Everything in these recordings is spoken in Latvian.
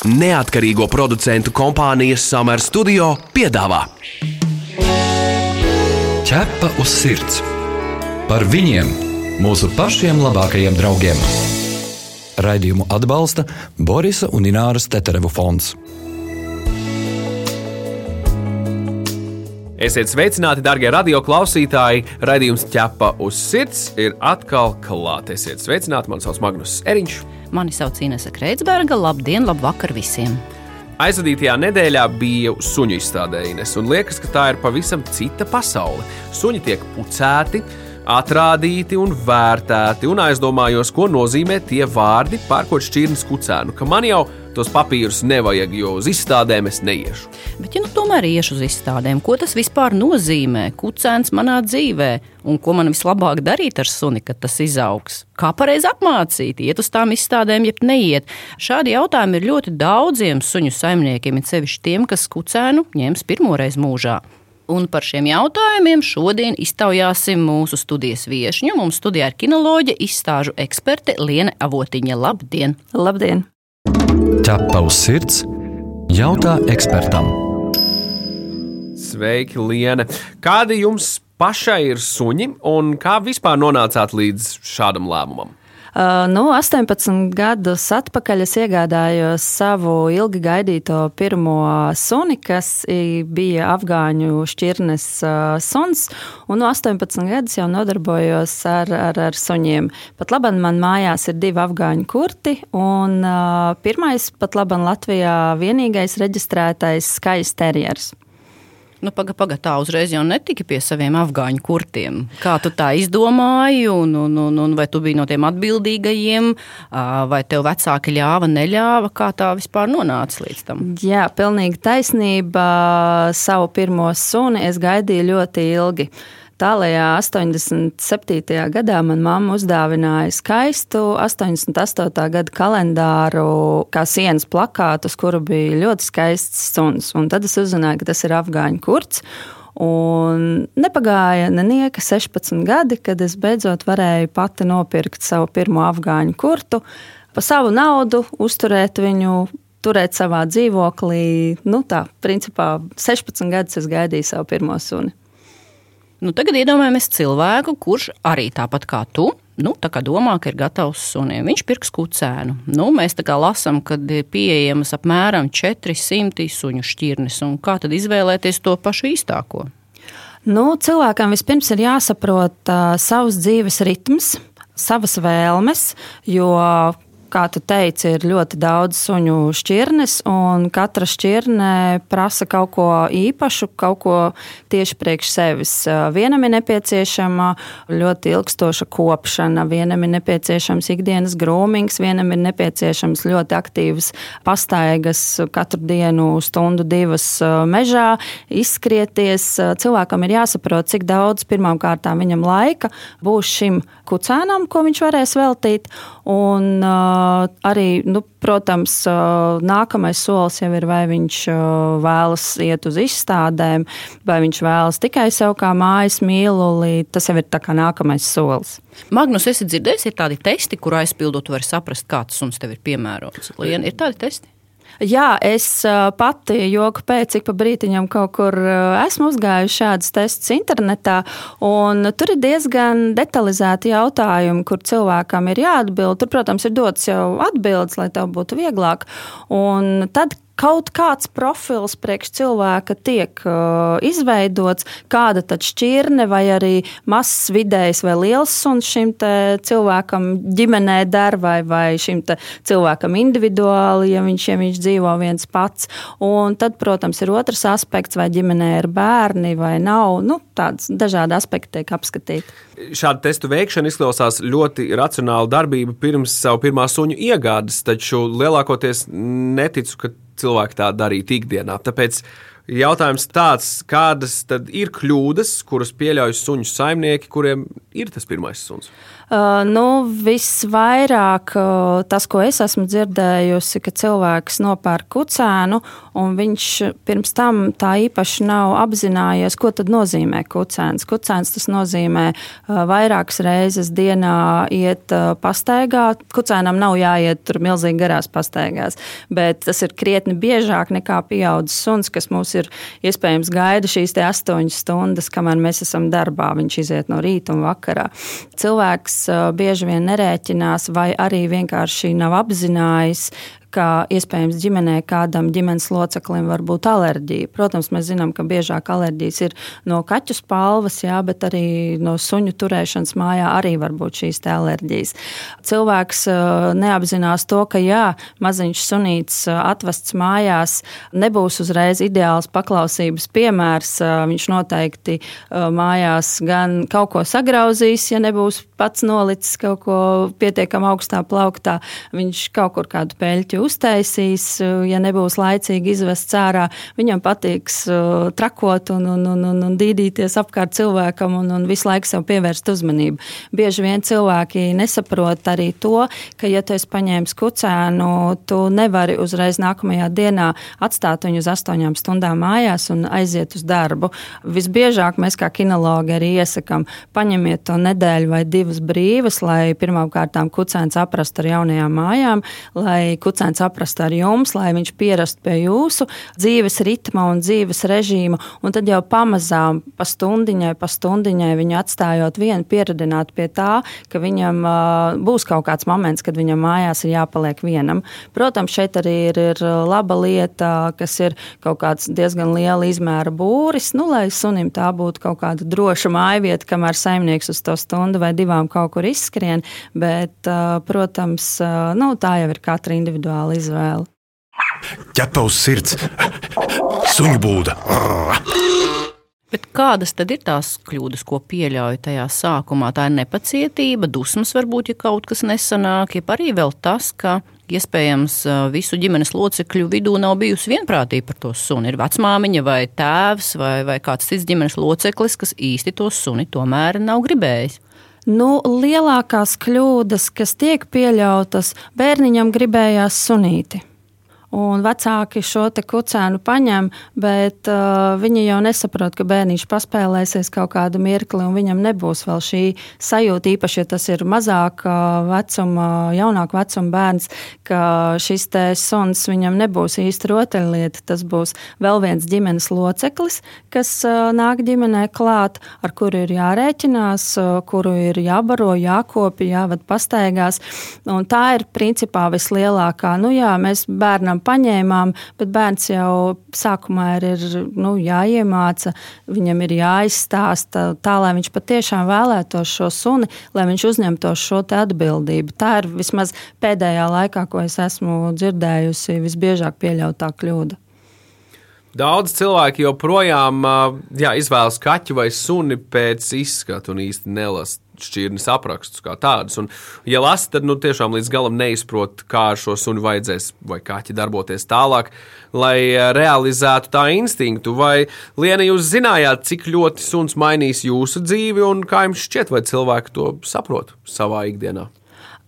Neatkarīgo producentu kompānijas Summer Studio piedāvā Ķepa uz sirds par viņiem, mūsu pašiem labākajiem draugiem. Raidījumu atbalsta Borisa un Ināras Teterevu fonds. Esiet sveicināti, darbie radioklausītāji! Radījums ķepa uz sirds ir atkal klāts. Esiet sveicināti, man sauc Magnus Eriņš. Mani sauc Inese Kreitsberga. Labdien, labvakar visiem! Aizvadītajā nedēļā bija suņu izstādējas, un liekas, ka tā ir pavisam cita pasaule. Suņi tiek pucēti, atrādīti un vērtēti, un aizdomājos, ko nozīmē tie vārdi, pērkot šķirnes kucēnu, ka man jau tos papīrus nevajag, jo uz izstādēm es neiešu. Bet, ja nu tomēr iešu uz izstādēm, ko tas vispār nozīmē? Kucēns manā dzīvē, un ko man vislabāk darīt ar suni, kad tas izaugs? Kā pareizi apmācīt, iet uz tām izstādēm, jeb neiet? Šādi jautājumi ir ļoti daudziem suņu saimniekiem, it sevišķi tiem, kas kucēnu ņems pirmoreiz mūžā. Un par šiem jautājumiem šodien iztaujāsim mūsu studijas viesņu. Mums studijā ir kinoloģija, izstāžu eksperte Liene Avotiņa. Labdien! Labdien! Ķepa uz sirds jautā ekspertam. Sveiki, Liene! Kādi jums pašai ir suņi un kā vispār nonācāt līdz šādam lēmumam? Uh, nu, 18 gadus atpakaļ es iegādājos savu ilgi gaidīto pirmo suni, kas bija afgāņu šķirnes uh, suns. Un no 18 gadus jau nodarbojos ar, ar, ar suņiem. Pat labi, man mājās ir divi afgāņu kurti. Un uh, pirmais, pat labi, Latvijā vienīgais reģistrētais skaists terjers. Nu, Pagaidām, paga, tā uzreiz jau netika pie saviem afgāņu kurtiem. Kā tu tā izdomāji, un, un, un, un vai tu biji no tiem atbildīgajiem, vai tev vecāki ļāva, neļāva, kā tā vispār nonāca līdz tam? Jā, pilnīgi taisnība. Savu pirmo suni es gaidīju ļoti ilgi. Tālākajā 87. gadā man mamma uzdāvināja skaistu 88. gada kalendāru, kā sienas plakātu, uz kuru bija ļoti skaists suns. Un tad es uzzināju, ka tas ir afgāņu kurts. Un nepagāja nenieka 16 gadi, kad es beidzot varēju pati nopirkt savu pirmo afgāņu kurtu, pa savu naudu uzturēt viņu, turēt savā dzīvoklī. Nu, tā, principā 16 gadus es gaidīju savu pirmo suni. Nu, tagad iedomājamies cilvēku, kurš arī tāpat kā tu. Nu, tā kā domā, ka ir gatavs suniem, viņš pirks kucēnu. Nu, mēs tā kā lasām, ka ir pieejamas apmēram 400 suņu šķirnes. Kā tad izvēlēties to pašu īstāko? Nu, cilvēkam vispirms ir jāsaprot uh, savs dzīves ritms, savas vēlmes, jo kā tu teici, ir ļoti daudz suņu šķirnes, un katra šķirne prasa kaut ko īpašu, kaut ko tieši priekš sevis. Vienam ir nepieciešama ļoti ilgstoša kopšana, vienam ir nepieciešams ikdienas grūmings, vienam ir nepieciešams ļoti aktīvas pastaigas katru dienu, stundu, divas mežā, izskrieties. Cilvēkam ir jāsaprot, cik daudz pirmām kārtām viņam laika būs šim kucēnam, ko viņš varēs veltīt. Un, uh, arī, nu, protams, uh, nākamais solis jau ir, vai viņš uh, vēlas iet uz izstādēm, vai viņš vēlas tikai sev kā mājas mīluli. Tas jau ir nākamais solis. Magnus, esi dzirdējis, ir tādi testi, kur aizpildot, var saprast, kāds suns tev ir piemērots. Lien, ir tādi testi? Jā, es pati joku pēc, cik pa brītiņam kaut kur esmu uzgājusi šādas testus internetā, un tur ir diezgan detalizēti jautājumi, kur cilvēkam ir jāatbild. Tur, protams, ir dots jau atbildes, lai tev būtu vieglāk. Un tad, kaut kāds profils priekš cilvēka tiek uh, izveidots, kāda tad šķirne vai arī mazs, vidējs vai liels suns šim cilvēkam ģimenē der vai, vai šim cilvēkam individuāli, ja viņš, ja viņš dzīvo viens pats. Un tad, protams, ir otrs aspekts, vai ģimenē ir bērni vai nav. Nu, Tādas dažādi aspekti tiek apskatīti. Šāda testu veikšana izklausās ļoti racionāla darbība pirms savu pirmā suņu iegādes, taču lielākoties neticu, ka cilvēki tā darītu ikdienā. Tāpēc jautājums tāds, kādas tad ir kļūdas, kuras pieļauj suņu saimnieki, kuriem ir tas pirmais suns? Uh, nu, visvairāk uh, tas, ko es esmu dzirdējusi, ka cilvēks nopērk kucēnu, un viņš pirms tam tā īpaši nav apzinājies, ko nozīmē kucēns. Kucēns tas nozīmē uh, vairākas reizes dienā iet uh, pastaigā. Kucēnam nav jāiet tur milzīgi garās pastaigās, bet tas ir krietni biežāk nekā pieaudzis suns, kas mums ir iespējams gaida šīs astoņas stundas, kamēr mēs esam darbā. Viņš iziet no rīta un vakarā. Cilvēks uh, bieži vien nerēķinās vai arī vienkārši nav apzinājis, ka iespējams ģimenē kādam ģimenes loceklim var būt alerģija. Protams, mēs zinām, ka biežāk alerģijas ir no kaķu spalvas, jā, bet arī no suņu turēšanas mājā arī var būt šīs alerģijas. Cilvēks uh, neapzinās to, ka jā, maziņš sunīts uh, atvests mājās nebūs uzreiz ideāls paklausības piemērs. Uh, viņš noteikti mājās gan kaut ko sagrauzīs, ja nebūs pats nolicis kaut ko pietiekami augstā plauktā. Viņš kaut kur kādu peļķu uztaisīs, ja nebūs laicīgi izvests ārā. Viņam patiks uh, trakot un, un, un, un, un dīdīties apkārt cilvēkam un, un visu laiku sev pievērst uzmanību. Bieži vien cilvēki nesaprot arī to, ka, ja tu esi paņēmis kucēnu, tu nevari uzreiz nākamajā dienā atstāt viņu uz astoņām stundām mājās un aiziet uz darbu. Visbiežāk mēs kā kinologi arī iesakām, paņemiet to nedēļu vai divas brīvas, lai pirmkārt kucēns aprastu ar jaunajām mājām, lai kucēns bērns saprastu ar jums, lai viņš pierastu pie jūsu dzīves ritma un dzīves režīma. Un tad jau pamazām, pa stundiņai, pa stundiņai viņu atstājot vienu, pieradināt pie tā, ka viņam uh, būs kaut kāds moments, kad viņam mājās ir jāpaliek vienam. Protams, šeit arī ir, ir laba lieta, kas ir kaut kāds diezgan liela izmēra būris, nu, lai sunim tā būtu kaut kāda droša mājvieta, kamēr saimnieks uz to stundu vai divām kaut kur izskrien. Bet, protams, nu, tā jau ir katra individuāla individuāla izvēle. Ķepa uz sirds, suņu būda. Bet kādas tad ir tās kļūdas, ko pieļauj tajā sākumā? Tā ir nepacietība, dusmas varbūt, ja kaut kas nesanāk, ja arī vēl tas, ka iespējams visu ģimenes locekļu vidū nav bijusi vienprātība par to suni. Ir vecmāmiņa vai tēvs vai, vai kāds cits ģimenes loceklis, kas īsti to suni tomēr nav gribējis. Nu, lielākās kļūdas, kas tiek pieļautas, bērniņam gribējās sunīti un vecāki šo kucēnu paņem, bet uh, viņi jau nesaprot, ka bērniņš paspēlēsies kaut kādu mirkli, un viņam nebūs vēl šī sajūta, īpaši, ja tas ir mazāk vecuma, jaunāk vecuma bērns, ka šis te suns viņam nebūs īsti rotaļlieta. Tas būs vēl viens ģimenes loceklis, kas uh, nāk ģimenē klāt, ar kuru ir jārēķinās, uh, kuru ir jābaro, jākopja, jāved pastaigās. Un tā ir principā vislielākā. Nu jā, mēs bērnam bērnam paņēmām, bet bērns jau sākumā ir, ir nu, jāiemāca, viņam ir jāizstāsta tā, lai viņš patiešām vēlētos šo suni, lai viņš uzņemtos šo atbildību. Tā ir vismaz pēdējā laikā, ko es esmu dzirdējusi, visbiežāk pieļautā kļūda. Daudz cilvēki joprojām jā, izvēlas kaķu vai suni pēc izskata un īsti nelasa šķirnes aprakstus kā tādus. Un, ja lasa, tad nu, tiešām līdz galam neizprot, kā ar šo suni vajadzēs vai kaķi darboties tālāk, lai eh, realizētu tā instinktu. Vai Liena, jūs zinājāt, cik ļoti suns mainīs jūsu dzīvi un kā jums šķiet, vai cilvēki to saprot savā ikdienā?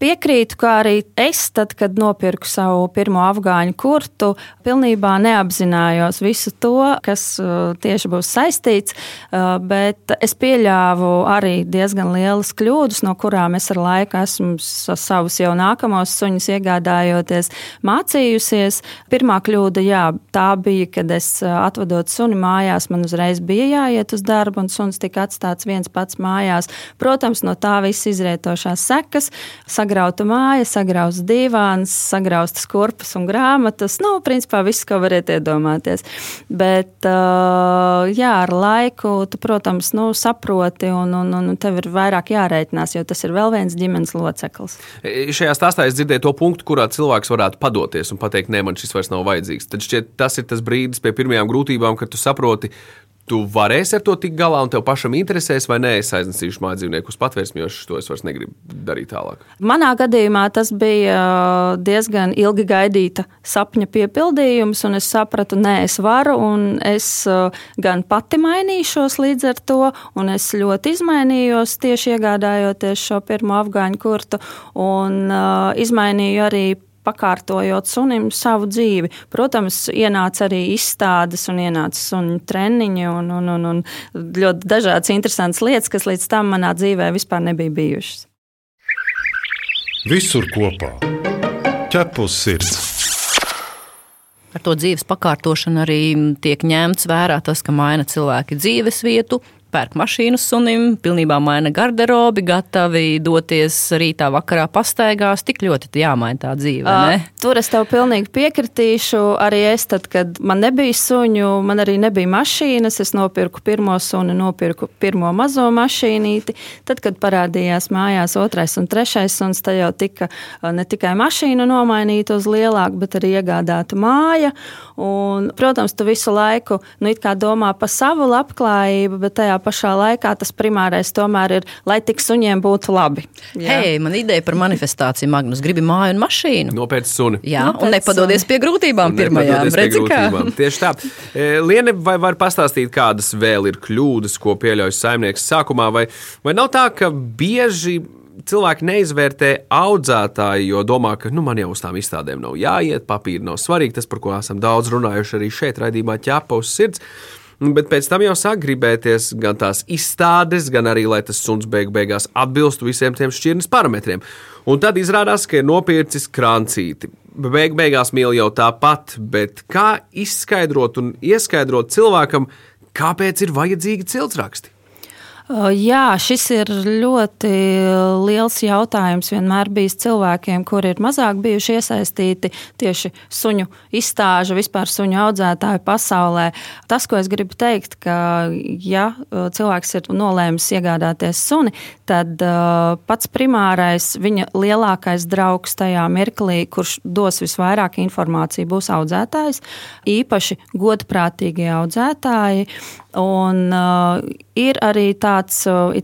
Piekrītu, ka arī es, tad, kad nopirku savu pirmo afgāņu kurtu, pilnībā neapzinājos visu to, kas uh, tieši būs saistīts, uh, bet es pieļāvu arī diezgan lielas kļūdas, no kurām es ar laiku esmu savus jau nākamos suņus iegādājoties, mācījusies. Pirmā kļūda, jā, tā bija, kad es uh, atvedot suni mājās, man uzreiz bija jāiet uz darbu, un suns tika atstāts viens pats mājās. Protams, no tā viss izrietošās sekas sagrauta māja, sagrauts divāns, sagraustas kurpes un grāmatas. Nu, principā viss, ko variet iedomāties. Bet, uh, jā, ar laiku tu, protams, nu, saproti, un, un, un tev ir vairāk jārēķinās, jo tas ir vēl viens ģimenes loceklis. E, šajā stāstā es dzirdēju to punktu, kurā cilvēks varētu padoties un pateikt, nē, man šis vairs nav vajadzīgs. Tad šķiet, tas ir tas brīdis pie pirmajām grūtībām, kad tu saproti, tu varēsi ar to tikt galā, un tev pašam interesēs, vai nē, es aiznesīšu mājas dzīvnieku uz patvērsmi, jo to es vairs negribu darīt tālāk. Manā gadījumā tas bija uh, diezgan ilgi gaidīta sapņa piepildījums, un es sapratu, nē, es varu, un es uh, gan pati mainīšos līdz ar to, un es ļoti izmainījos tieši iegādājoties šo pirmo afgāņu kurtu, un uh, izmainīju arī pakārtojot sunim savu dzīvi. Protams, ienāca arī izstādes un ienāca suņu treniņi un, un, un, un ļoti dažādas interesantas lietas, kas līdz tam manā dzīvē vispār nebija bijušas. Visur kopā - ķepus sirds. Ar to dzīves pakārtošanu arī tiek ņemts vērā tas, ka maina cilvēki dzīves vietu, pērk mašīnu sunim, pilnībā maina garderobi, gatavi doties rītā, vakarā pastaigās. Tik ļoti jāmaina tā dzīve. Uh, tur es tev pilnīgi piekritīšu. Arī es, tad, kad man nebija suņu, man arī nebija mašīnas, es nopirku pirmo sunu, nopirku pirmo mazo mašīnīti. Tad, kad parādījās mājās otrais un trešais suns, tad jau tika ne tikai mašīna nomainīta uz lielāku, bet arī iegādāta māja. Un, protams, tu visu laiku nu, domā par savu labklājību, bet tajā pašā laikā tas primārais tomēr ir, lai tik suņiem būtu labi. Jā. Hei, man ideja par manifestāciju, Magnus, gribi māju un mašīnu. Nopēc suni. Jā, Nopēc un nepadodies pie grūtībām pirmajām. Redzi, kā? Tieši tā. E, Liene, vai var pastāstīt, kādas vēl ir kļūdas, ko pieļauj saimnieks sākumā, vai, vai nav tā, ka bieži cilvēki neizvērtē audzētāju, jo domā, ka nu, man jau uz tām izstādēm nav jāiet, papīri nav svarīgi. Tas, par ko esam daudz runājuši arī šeit, raidījumā ķēpa uz sirds. Bet pēc tam jau sāk gribēties gan tās izstādes, gan arī, lai tas suns beig beigās atbilstu visiem tiem šķirnes parametriem. Un tad izrādās, ka ir nopircis krancīti. Beig beigās mīl jau tāpat, bet kā izskaidrot un ieskaidrot cilvēkam, kāpēc ir vajadzīgi ciltsraksti? Jā, šis ir ļoti liels jautājums. Vienmēr bijis cilvēkiem, kuri ir mazāk bijuši iesaistīti tieši suņu izstāžu, vispār suņu audzētāju pasaulē. Tas, ko es gribu teikt, ka ja cilvēks ir nolēmis iegādāties suni, tad pats primārais viņa lielākais draugs tajā mirklī, kurš dos visvairāk informāciju, būs audzētājs, īpaši godprātīgie audzētāji. Un, uh, ir arī tāds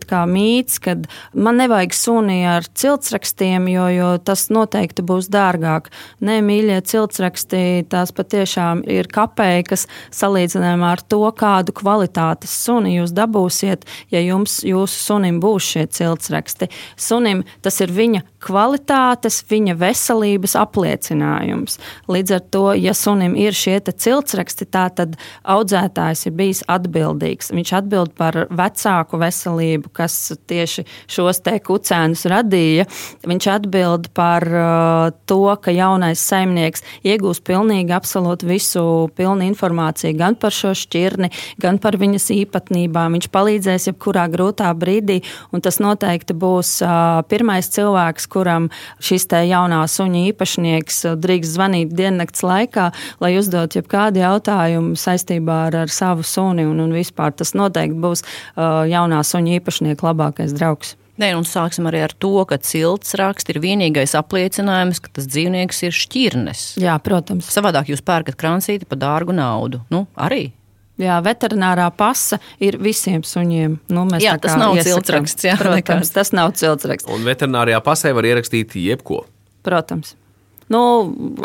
kā mīts, ka man nevajag suni ar ciltsrakstiem, jo, jo tas noteikti būs dārgāk. Nē, mīļie ciltsraksti, tās patiešām ir kapeikas salīdzinājumā ar to, kādu kvalitātes suni jūs dabūsiet, ja jums jūsu sunim būs šie ciltsraksti. Sunim tas ir viņa kvalitātes, viņa veselības apliecinājums. Līdz ar to, ja sunim ir šie ciltsraksti, tad audzētājs ir bijis atbildīgs. Viņš atbild par vecāku veselību, kas tieši šos te kucēnus radīja. Viņš atbild par uh, to, ka jaunais saimnieks iegūs pilnīgi absolūti visu pilnu informāciju gan par šo šķirni, gan par viņas īpatnībām. Viņš palīdzēs jebkurā grūtā brīdī, un tas noteikti būs uh, pirmais cilvēks, kuram šis te jaunā suņa īpašnieks drīkst zvanīt diennakts laikā, lai uzdot jebkādu jautājumu saistībā ar, ar savu suni. Un, un vispār tas noteikti būs uh, jaunā suņa īpašnieka labākais draugs. Nē, un sāksim arī ar to, ka cilts raksts ir vienīgais apliecinājums, ka tas dzīvnieks ir šķirnes. Jā, protams. Savādāk jūs pērkat krancīti par dārgu naudu. Nu, arī. Jā, veterinārā pasa ir visiem suņiem. Nu, jā, tas nav ciltsraksts. Jā, Protams, nekāds. tas nav ciltsraksts. Un veterinārijā pasē var ierakstīt jebko. Protams nu,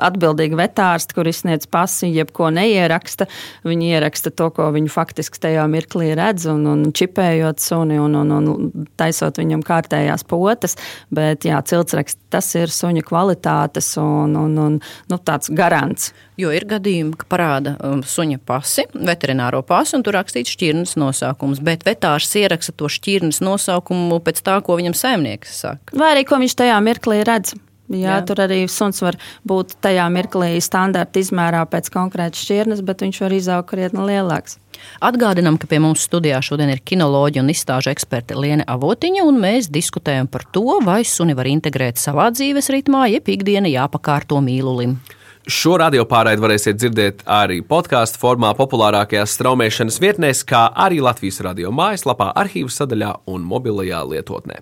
atbildīgi vetārsti, kur izsniedz pasi, jebko neieraksta. Viņi ieraksta to, ko viņi faktiski tajā mirklī redz, un, un čipējot suni un, un, un taisot viņam kārtējās potes. Bet, jā, ciltsraksts tas ir suņa kvalitātes un, un, un nu, tāds garants. Jo ir gadījumi, ka parāda um, suņa pasi, veterināro pasi, un tur rakstīts šķirnes nosaukums, bet vetārs ieraksta to šķirnes nosaukumu pēc tā, ko viņam saimnieks saka. Vai arī ko viņš tajā mirklī redz. Jā, Jā. Tur arī suns var būt tajā mirklī standarta izmērā pēc konkrētas šķirnes, bet viņš var izaugt krietni lielāks. Atgādinām, ka pie mums studijā šodien ir kinoloģija un izstāžu eksperte Liene Avotiņa, un mēs diskutējam par to, vai suni var integrēt savā dzīves ritmā, jeb ikdiena jāpakārto mīlulim. Šo radio pārraidi varēsiet dzirdēt arī podkāstu formā, populārākajās straumēšanas vietnēs, kā arī Latvijas radio mājaslapā, arhīvu sadaļā un mobilajā lietotnē.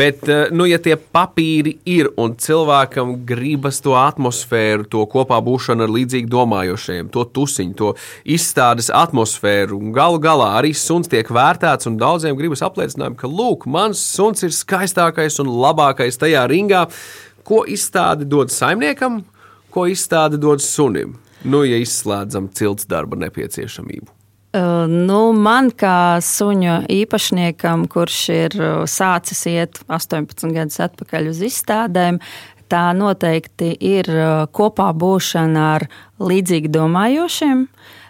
Bet, eh, nu, ja tie papīri ir un cilvēkam gribas to atmosfēru, to kopā būšanu ar līdzīgi domājošiem, to tusiņu, to izstādes atmosfēru, un galu galā arī suns tiek vērtēts, un daudziem gribas apliecinājumu, ka, lūk, mans suns ir skaistākais un labākais tajā ringā, ko izstāde dod saimniekam, ko izstāde dod sunim. Nu, ja izslēdzam cilts darba nepieciešamību. Uh, nu, man kā suņu īpašniekam, kurš ir uh, sācis iet 18 gadus atpakaļ uz izstādēm, tā noteikti ir uh, kopā būšana ar līdzīgi domājošiem.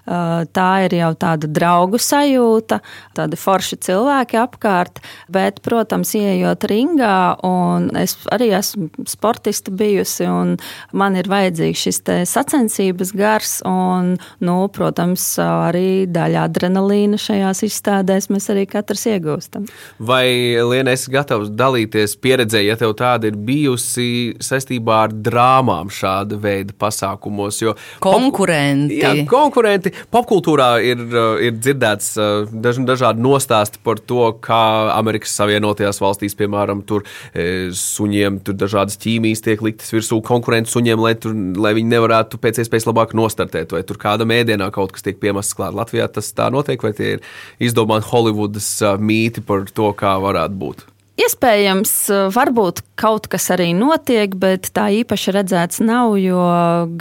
Tā ir jau tāda draugu sajūta, tādi forši cilvēki apkārt. Bet, protams, ieejot ringā, un es arī esmu sportiste bijusi, un man ir vajadzīgs šis sacensības gars, un, nu, protams, arī daļa adrenalīna šajās izstādēs mēs arī katrs iegūstam. Vai Liena, esi gatavs dalīties pieredzē, ja tev tāda ir bijusi saistībā ar drāmām šāda veida pasākumos? Jo konkurenti. Jā, konkurenti popkultūrā ir, uh, ir dzirdēts uh, daž, dažādi nostāsti par to, kā Amerikas Savienotajās valstīs, piemēram, tur e, suņiem tur dažādas ķīmijas tiek liktas virsū konkurentu suņiem, lai, tur, lai viņi nevarētu pēc iespējas labāk nostartēt, vai tur kāda mēdienā kaut kas tiek piemests klāt. Latvijā tas tā notiek, vai tie ir izdomāti Holivudas mīti par to, kā varētu būt? Iespējams, varbūt kaut kas arī notiek, bet tā īpaši redzēts nav, jo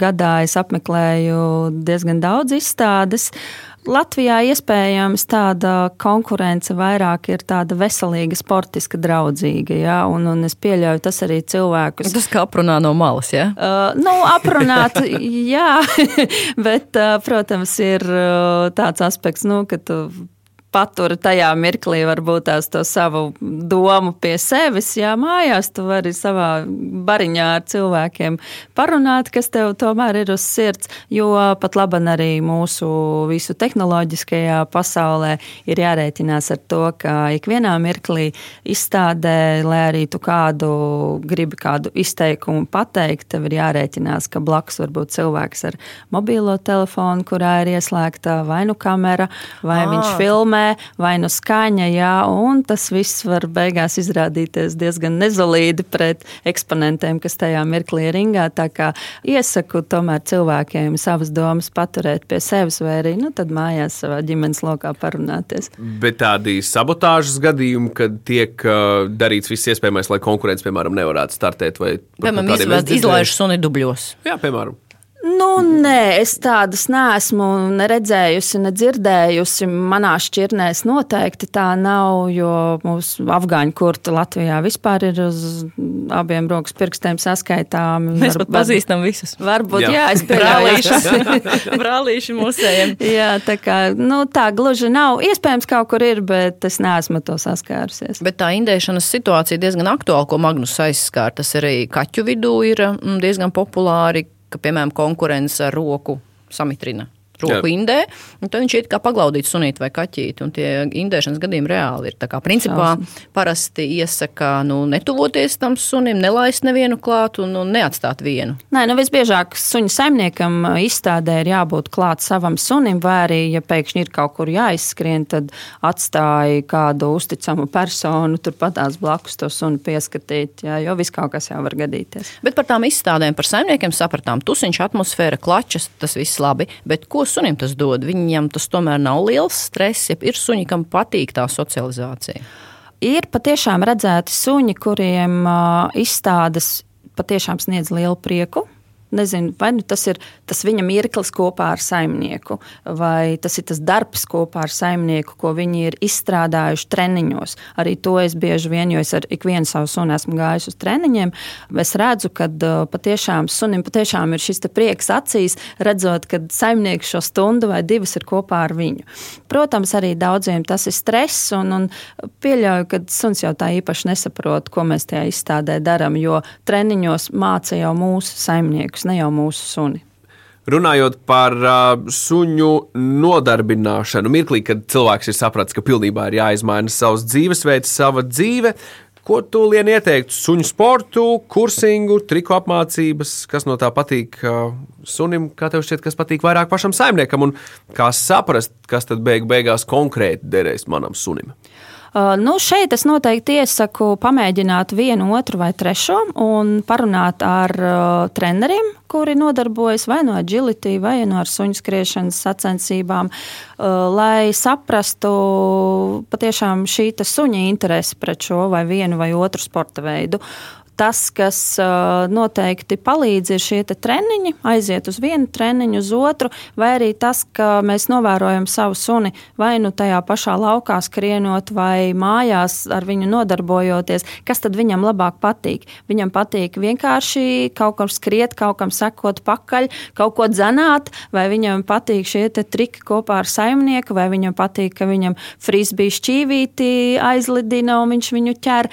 gadā es apmeklēju diezgan daudz izstādes. Latvijā iespējams tāda konkurence vairāk ir tāda veselīga, sportiska, draudzīga. Ja? Un, un es pieļauju, tas arī cilvēkus. Tas kā aprunā no malas, ja? Uh, nu, aprunāt, jā, bet, uh, protams, ir uh, tāds aspekts, nu, ka tu patur tajā mirklī varbūt tās to savu domu pie sevis. Jā, mājās tu vari savā bariņā ar cilvēkiem parunāt, kas tev tomēr ir uz sirds, jo pat laban arī mūsu visu tehnoloģiskajā pasaulē ir jārēķinās ar to, ka ikvienā mirklī izstādē, lai arī tu kādu gribi kādu izteikumu pateikt, tev ir jārēķinās, ka blakus var būt cilvēks ar mobilo telefonu, kurā ir ieslēgta vai nu kamera, vai à. viņš filmē filmē, vai nu skaņa, jā, un tas viss var beigās izrādīties diezgan nezolīdi pret eksponentiem, kas tajā mirklī ir ringā. Tā kā iesaku tomēr cilvēkiem savas domas paturēt pie sevis, vai arī nu, mājās savā ģimenes lokā parunāties. Bet tādi sabotāžas gadījumi, kad tiek uh, darīts viss iespējamais, lai konkurence, piemēram, nevarētu startēt vai piemēram, izlaiž suni dubļos. Jā, piemēram. Nu, nē, es tādas neesmu ne redzējusi, ne dzirdējusi. Manā šķirnēs noteikti tā nav, jo mūsu afgāņu kurta Latvijā vispār ir uz abiem rokas pirkstiem saskaitāmi. Mēs var, pat pazīstam visus. Varbūt, jā, jā es brālīši. brālīši mūsējiem. Jā, tā kā, nu, tā gluži nav. Iespējams, kaut kur ir, bet es neesmu to saskārusies. Bet tā indēšanas situācija diezgan aktuāla, ko Magnus aizskār. Tas arī kaķu vidū ir mm, diezgan populāri ka, piemēram, konkurence ar roku samitrina roku Jā. indē, un tad viņš iet kā paglaudīt sunīti vai kaķīti. Un tie indēšanas gadījumi reāli ir. Tā kā principā Šausmas. parasti iesaka nu, netuvoties tam sunim, nelaist nevienu klāt un, un neatstāt vienu. Nē, nu visbiežāk suņu saimniekam izstādē ir jābūt klāt savam sunim, vai arī, ja pēkšņi ir kaut kur jāizskrien, tad atstāja kādu uzticamu personu turpatās blakus to sunu pieskatīt, jā, jo viss kaut kas jau var gadīties. Bet par tām izstādēm par saimniekiem sapratām, tusiņš, atmosfēra, klačas, tas viss labi, bet ko sunim tas dod? Viņam tas tomēr nav liels stress, ja ir suņi, kam patīk tā socializācija. Ir patiešām redzēti suņi, kuriem izstādes patiešām sniedz lielu prieku nezinu, vai nu tas ir tas viņa mirklis kopā ar saimnieku, vai tas ir tas darbs kopā ar saimnieku, ko viņi ir izstrādājuši treniņos. Arī to es bieži vien, jo es ar ikvienu savu sunu esmu gājis uz treniņiem, es redzu, ka uh, patiešām sunim patiešām ir šis prieks acīs, redzot, ka saimnieks šo stundu vai divas ir kopā ar viņu. Protams, arī daudziem tas ir stress, un, un pieļauju, ka suns jau tā īpaši nesaprot, ko mēs tajā izstādē darām, jo treniņos māca jau mūsu saimniekus, ne jau mūsu suni. Runājot par uh, suņu nodarbināšanu, mirklī, kad cilvēks ir sapratis, ka pilnībā ir jāizmaina savs dzīvesveids, sava dzīve, ko tu lien ieteiktu? Suņu sportu, kursingu, triku apmācības, kas no tā patīk uh, sunim, kā tev šķiet, kas patīk vairāk pašam saimniekam, un kā saprast, kas tad beig beigās konkrēti derēs manam sunim? Uh, nu, šeit es noteikti iesaku pamēģināt vienu, otru vai trešo un parunāt ar uh, treneriem, kuri nodarbojas vai no agility, vai no suņu skriešanas sacensībām, uh, lai saprastu patiešām šī suņa interesi pret šo vai vienu vai otru sporta veidu. Uh, Tas, kas noteikti palīdz, ir šie treniņi, aiziet uz vienu treniņu, uz otru, vai arī tas, ka mēs novērojam savu suni vai nu tajā pašā laukā skrienot, vai mājās ar viņu nodarbojoties, kas tad viņam labāk patīk. Viņam patīk vienkārši kaut kam skriet, kaut kam sekot pakaļ, kaut ko dzenāt, vai viņam patīk šie triki kopā ar saimnieku, vai viņam patīk, ka viņam frisbī šķīvīti aizlidina un viņš viņu ķer.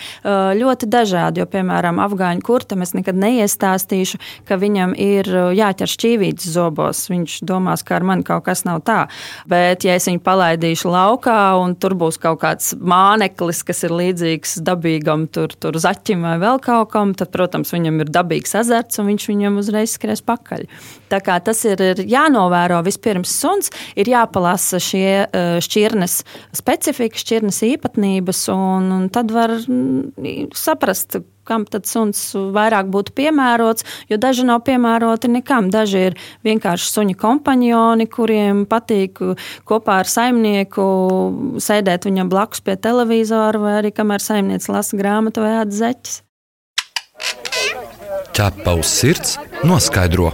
Ļoti dažādi, jo, piemēram, piemēram, afgāņu kurtam, es nekad neiestāstīšu, ka viņam ir uh, jāķer šķīvītas zobos. Viņš domās, ka ar mani kaut kas nav tā. Bet, ja es viņu palaidīšu laukā un tur būs kaut kāds māneklis, kas ir līdzīgs dabīgam tur, tur zaķim vai vēl kaut kam, tad, protams, viņam ir dabīgs azarts un viņš viņam uzreiz skries pakaļ. Tā kā tas ir, ir jānovēro vispirms suns, ir jāpalasa šie uh, šķirnes specifika, šķirnes īpatnības, un, un tad var mm, saprast, kam tad suns vairāk būtu piemērots, jo daži nav piemēroti nekam. Daži ir vienkārši suņu kompanioni, kuriem patīk kopā ar saimnieku sēdēt viņam blakus pie televizora, vai arī kamēr saimnieks lasa grāmatu vai atzeķis. Ķepa uz sirds noskaidro.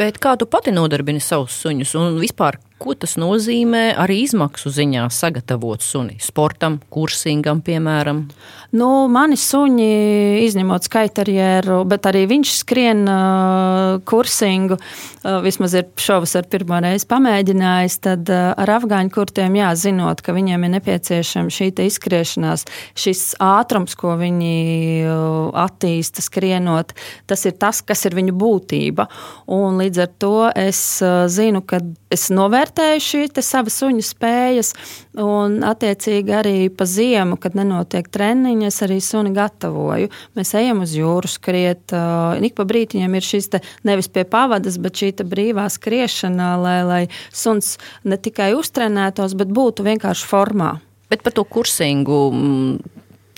Bet kā tu pati nodarbini savus suņus un vispār Ko tas nozīmē arī izmaksu ziņā sagatavot suni sportam, kursingam, piemēram? Nu, mani suņi, izņemot skaitarjeru, bet arī viņš skrien uh, kursingu, uh, vismaz ir šovasar pirmo reizi pamēģinājis, tad uh, ar afgāņu kurtiem jāzinot, ka viņiem ir nepieciešama šī izskriešanās, šis ātrums, ko viņi uh, attīsta skrienot, tas ir tas, kas ir viņu būtība. Un līdz ar to es uh, zinu, ka es novērtēju šīs savas suņu spējas, un attiecīgi arī pa ziemu, kad nenotiek treniņi, es arī suni gatavoju. Mēs ejam uz jūru skriet, uh, ik pa brītiņam ir šis nevis pie pavadas, bet šī brīvā skriešana, lai, lai suns ne tikai uztrenētos, bet būtu vienkārši formā. Bet par to kursingu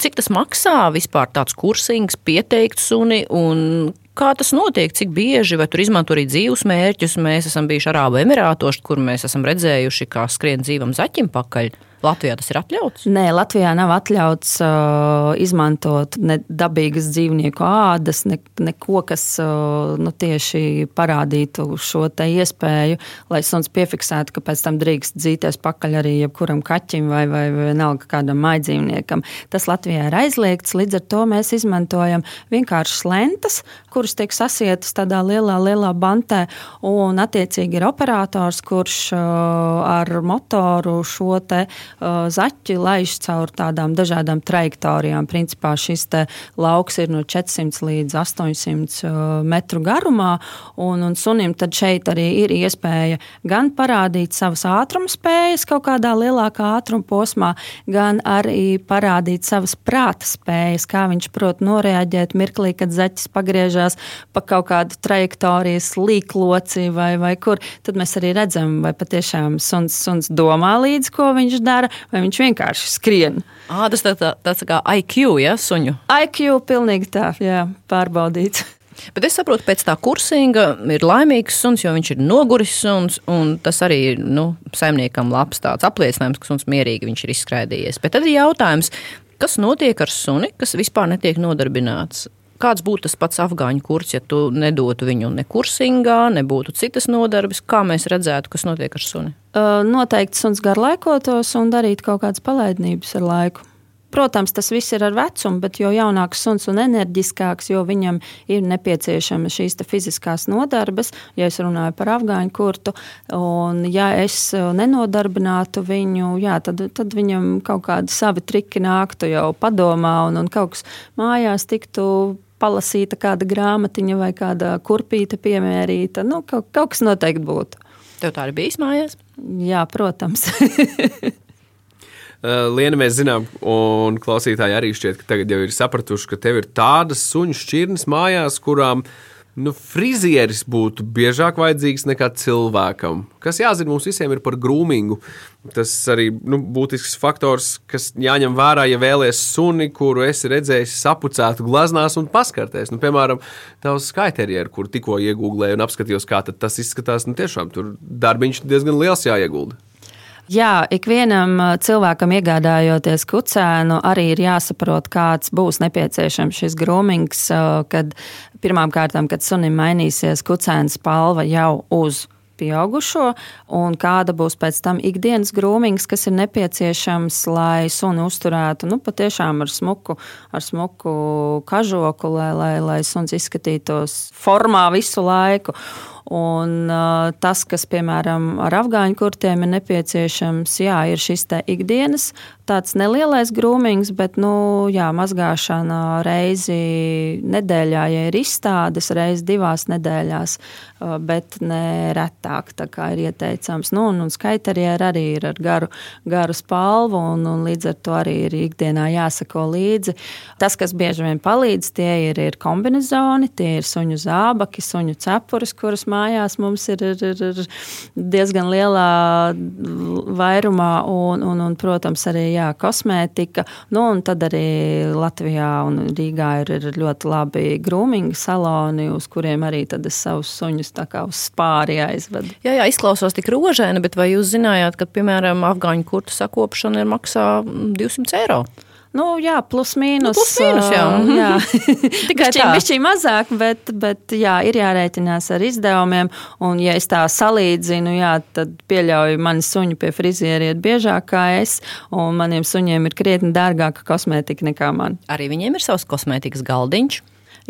cik tas maksā vispār tāds kursings, pieteikt suni un Kā tas notiek, cik bieži, vai tur izmanto arī dzīves mērķus? Mēs esam bijuši Arābu Emirātos, kur mēs esam redzējuši, kā skrien dzīvam zaķim pakaļ. Latvijā tas ir atļauts? Nē, Latvijā nav atļauts uh, izmantot ne dabīgas dzīvnieku ādas, ne, neko, kas uh, nu, tieši parādītu šo iespēju, lai suns piefiksētu, ka pēc tam drīkst dzīties pakaļ arī jebkuram kaķim vai, vai vienalga kādam maidzīvniekam. Tas Latvijā ir aizliegts, līdz ar to mēs izmantojam vienkāršas lentas, kuras tiek sasietas tādā lielā, lielā bantē, un attiecīgi ir operators, kurš uh, ar motoru šo te Uh, zaķi laiž caur tādām dažādām trajektorijām. Principā šis lauks ir no 400 līdz 800 uh, metru garumā, un, un sunim tad šeit arī ir iespēja gan parādīt savas ātruma spējas kaut kādā lielākā ātruma posmā, gan arī parādīt savas prāta spējas, kā viņš prot noreaģēt mirklī, kad zaķis pagriežās pa kaut kādu trajektorijas līkloci vai, vai kur. Tad mēs arī redzam, vai patiešām suns, suns domā līdzi, ko viņš dara, vai viņš vienkārši skrien. À, tas tā, tā, tāds kā IQ, ja suņu. IQ pilnīgi tā, jā, pārbaudīts. Bet es saprotu, pēc tā kursinga ir laimīgs suns, jo viņš ir noguris suns, un tas arī ir nu, saimniekam labs apliecinājums, ka suns mierīgi viņš ir izskraidījies. Bet tad ir jautājums, kas notiek ar suni, kas vispār netiek nodarbināts? Kāds būtu tas pats afgāņu kurs, ja tu nedotu viņu ne kursingā, nebūtu citas nodarbes? Kā mēs redzētu, kas notiek ar suni? Noteikti suns garlaikotos un darīt kaut kādas palaidnības ar laiku. Protams, tas viss ir ar vecumu, bet jo jaunāks suns un enerģiskāks, jo viņam ir nepieciešama šīs fiziskās nodarbes. Ja es runāju par afgāņu kurtu, un ja es nenodarbinātu viņu, jā, tad, tad viņam kaut kādi savi triki nāktu jau padomā, un, un kaut kas mājās tiktu palasīta kāda grāmatiņa vai kāda kurpīta piemērīta. Nu, kaut, kaut kas noteikti būtu. Tev tā arī bijis mājās? Jā, protams. Liena, mēs zinām, un klausītāji arī šķiet, ka tagad jau ir sapratuši, ka tev ir tādas suņu šķirnes mājās, kurām nu, frizieris būtu biežāk vajadzīgs nekā cilvēkam. Kas jāzina mums visiem ir par grūmingu. Tas arī nu, būtisks faktors, kas jāņem vērā, ja vēlaties suni, kuru esi redzējis sapucētu glaznās un paskartēs. Nu, piemēram, tavs skaiterieru, kur tikko iegūlēju un apskatījos, kā tas izskatās. Nu, tiešām tur darbiņš diezgan liels jāiegulda. Jā, ikvienam cilvēkam iegādājoties kucēnu, arī ir jāsaprot, kāds būs nepieciešams šis grūmings, kad pirmām kārtām, kad sunim mainīsies kucēnas palva jau uz pieaugušo, un kāda būs pēc tam ikdienas grūmings, kas ir nepieciešams, lai suni uzturētu nu, patiešām ar smuku, ar smuku kažoku, lai, lai, lai suns izskatītos formā visu laiku. Un, uh, tas, kas, piemēram, ar afgāņu kurtiem ir nepieciešams, jā, ir šis ikdienas tāds nelielais grūmings, bet nu, jā, mazgāšana reizi nedēļā, ja ir izstādes, reizi divās nedēļās, uh, bet ne retāk, ir ieteicams. Nu, un, un skaiterieri arī ir ar garu, garu spalvu, un, un līdz ar to arī ir ikdienā jāsako līdzi. Tas, kas bieži vien palīdz, tie ir, ir kombinezoni, tie ir suņu zābaki, suņu cepures, kuras mājās mums ir, ir, ir, ir diezgan lielā vairumā, un, un, un protams, arī jā, kosmētika. Nu, un tad arī Latvijā un Rīgā ir, ir ļoti labi grūminga saloni, uz kuriem arī es savus suņus tā kā uz spāri aizvedu. Jā, jā, izklausās tik rožēni, bet vai jūs zinājāt, ka, piemēram, afgāņu kurtu sakopšana ir maksā 200 eiro? Nu, jā, plus mīnus. Nu, plus mīnus jā. jā. Tikai tā bišķi mazāk, bet, bet jā, ir jārēķinās ar izdevumiem. Un, ja es tā salīdzinu, jā, tad pieļauju, mani suņi pie friziera iet biežāk kā es, un maniem suņiem ir krietni dārgāka kosmētika nekā man. Arī viņiem ir savs kosmētikas galdiņš.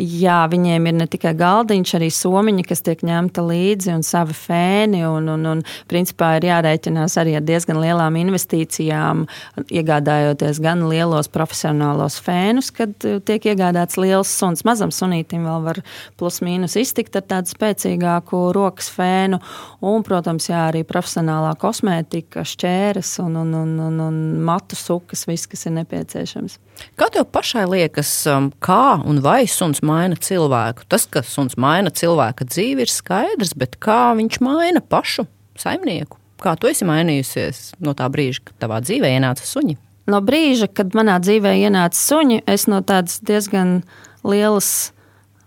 Jā, viņiem ir ne tikai galdiņš, arī somiņa, kas tiek ņemta līdzi, un savi fēni. Un, un, un, principā ir jārēķinās arī ar diezgan lielām investīcijām, iegādājoties gan lielos profesionālos fēnus, kad uh, tiek iegādāts liels suns. Mazam sunītam vēl var plus-mínus iztikt ar tādu spēcīgāku rokas fēnu, un, protams, jā, arī profesionālā kosmētika, šķēres un, un, un, un, un matu sukas, viss, kas ir nepieciešams. Kā tev pašai liekas, um, kā un vai suns maina cilvēku? Tas, ka suns maina cilvēka dzīvi, ir skaidrs, bet kā viņš maina pašu saimnieku? Kā tu esi mainījusies no tā brīža, kad tavā dzīvē ienāca suņi? No brīža, kad manā dzīvē ienāca suņi, es no tādas diezgan lielas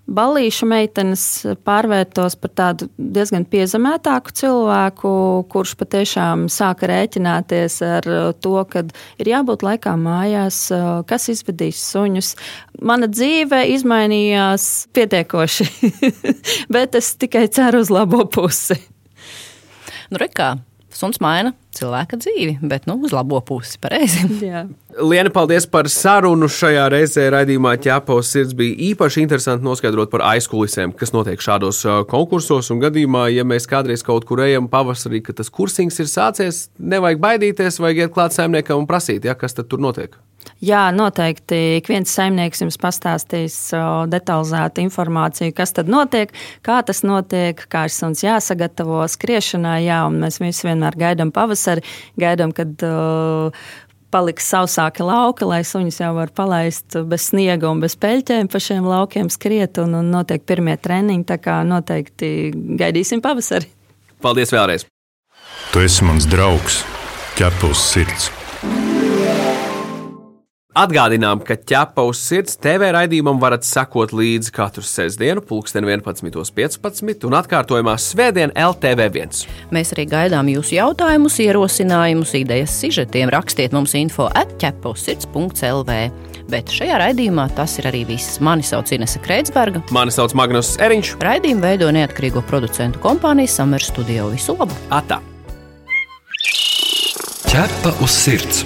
balīšu meitenes pārvērtos par tādu diezgan piezemētāku cilvēku, kurš patiešām sāka rēķināties ar to, ka ir jābūt laikā mājās, kas izvedīs suņus. Mana dzīve izmainījās pietiekoši, bet es tikai ceru uz labo pusi. Nu, rekā, suns maina cilvēka dzīvi, bet nu, uz labo pusi. Pareizi. Liena, paldies par sarunu. Šajā reizē raidījumā ķēpos sirds bija īpaši interesanti noskaidrot par aizkulisēm, kas notiek šādos konkursos. Un gadījumā, ja mēs kādreiz kaut kur ejam pavasarī, kad tas kursings ir sācies, nevajag baidīties, vajag iet klāt saimniekam un prasīt, ja, kas tur notiek. Jā, noteikti. Ik viens saimnieks jums pastāstīs detalizētu informāciju, kas tad notiek, kā tas notiek, kā ir suns jāsagatavo skriešanai. Jā, un mēs visi vienmēr gaidām pavasari, gaidām, kad uh, paliks sausāki lauki, lai suņus jau var palaist bez sniega un bez peļķēm pa šiem laukiem skriet, un, un notiek pirmie treniņi. Tā kā noteikti gaidīsim pavasari. Paldies vēlreiz! Tu esi mans draugs, ķepus sirds! Atgādinām, ka ķepa uz sirds TV raidījumam varat sekot līdzi katru sestdienu, pulksten 11.15 un atkārtojumā Svētdien LTV1. Mēs arī gaidām jūsu jautājumus, ierosinājumus, idejas, sižetiem. Rakstiet mums info atķepa uz sirds.lv. Bet šajā raidījumā tas ir arī viss. Mani sauc Inese Kreitsberga. Mani sauc Magnus Eriņš. Raidījumu veido neatkarīgo producentu kompānija Summer Studio. Visu labu! Atā! Ķepa uz sirds!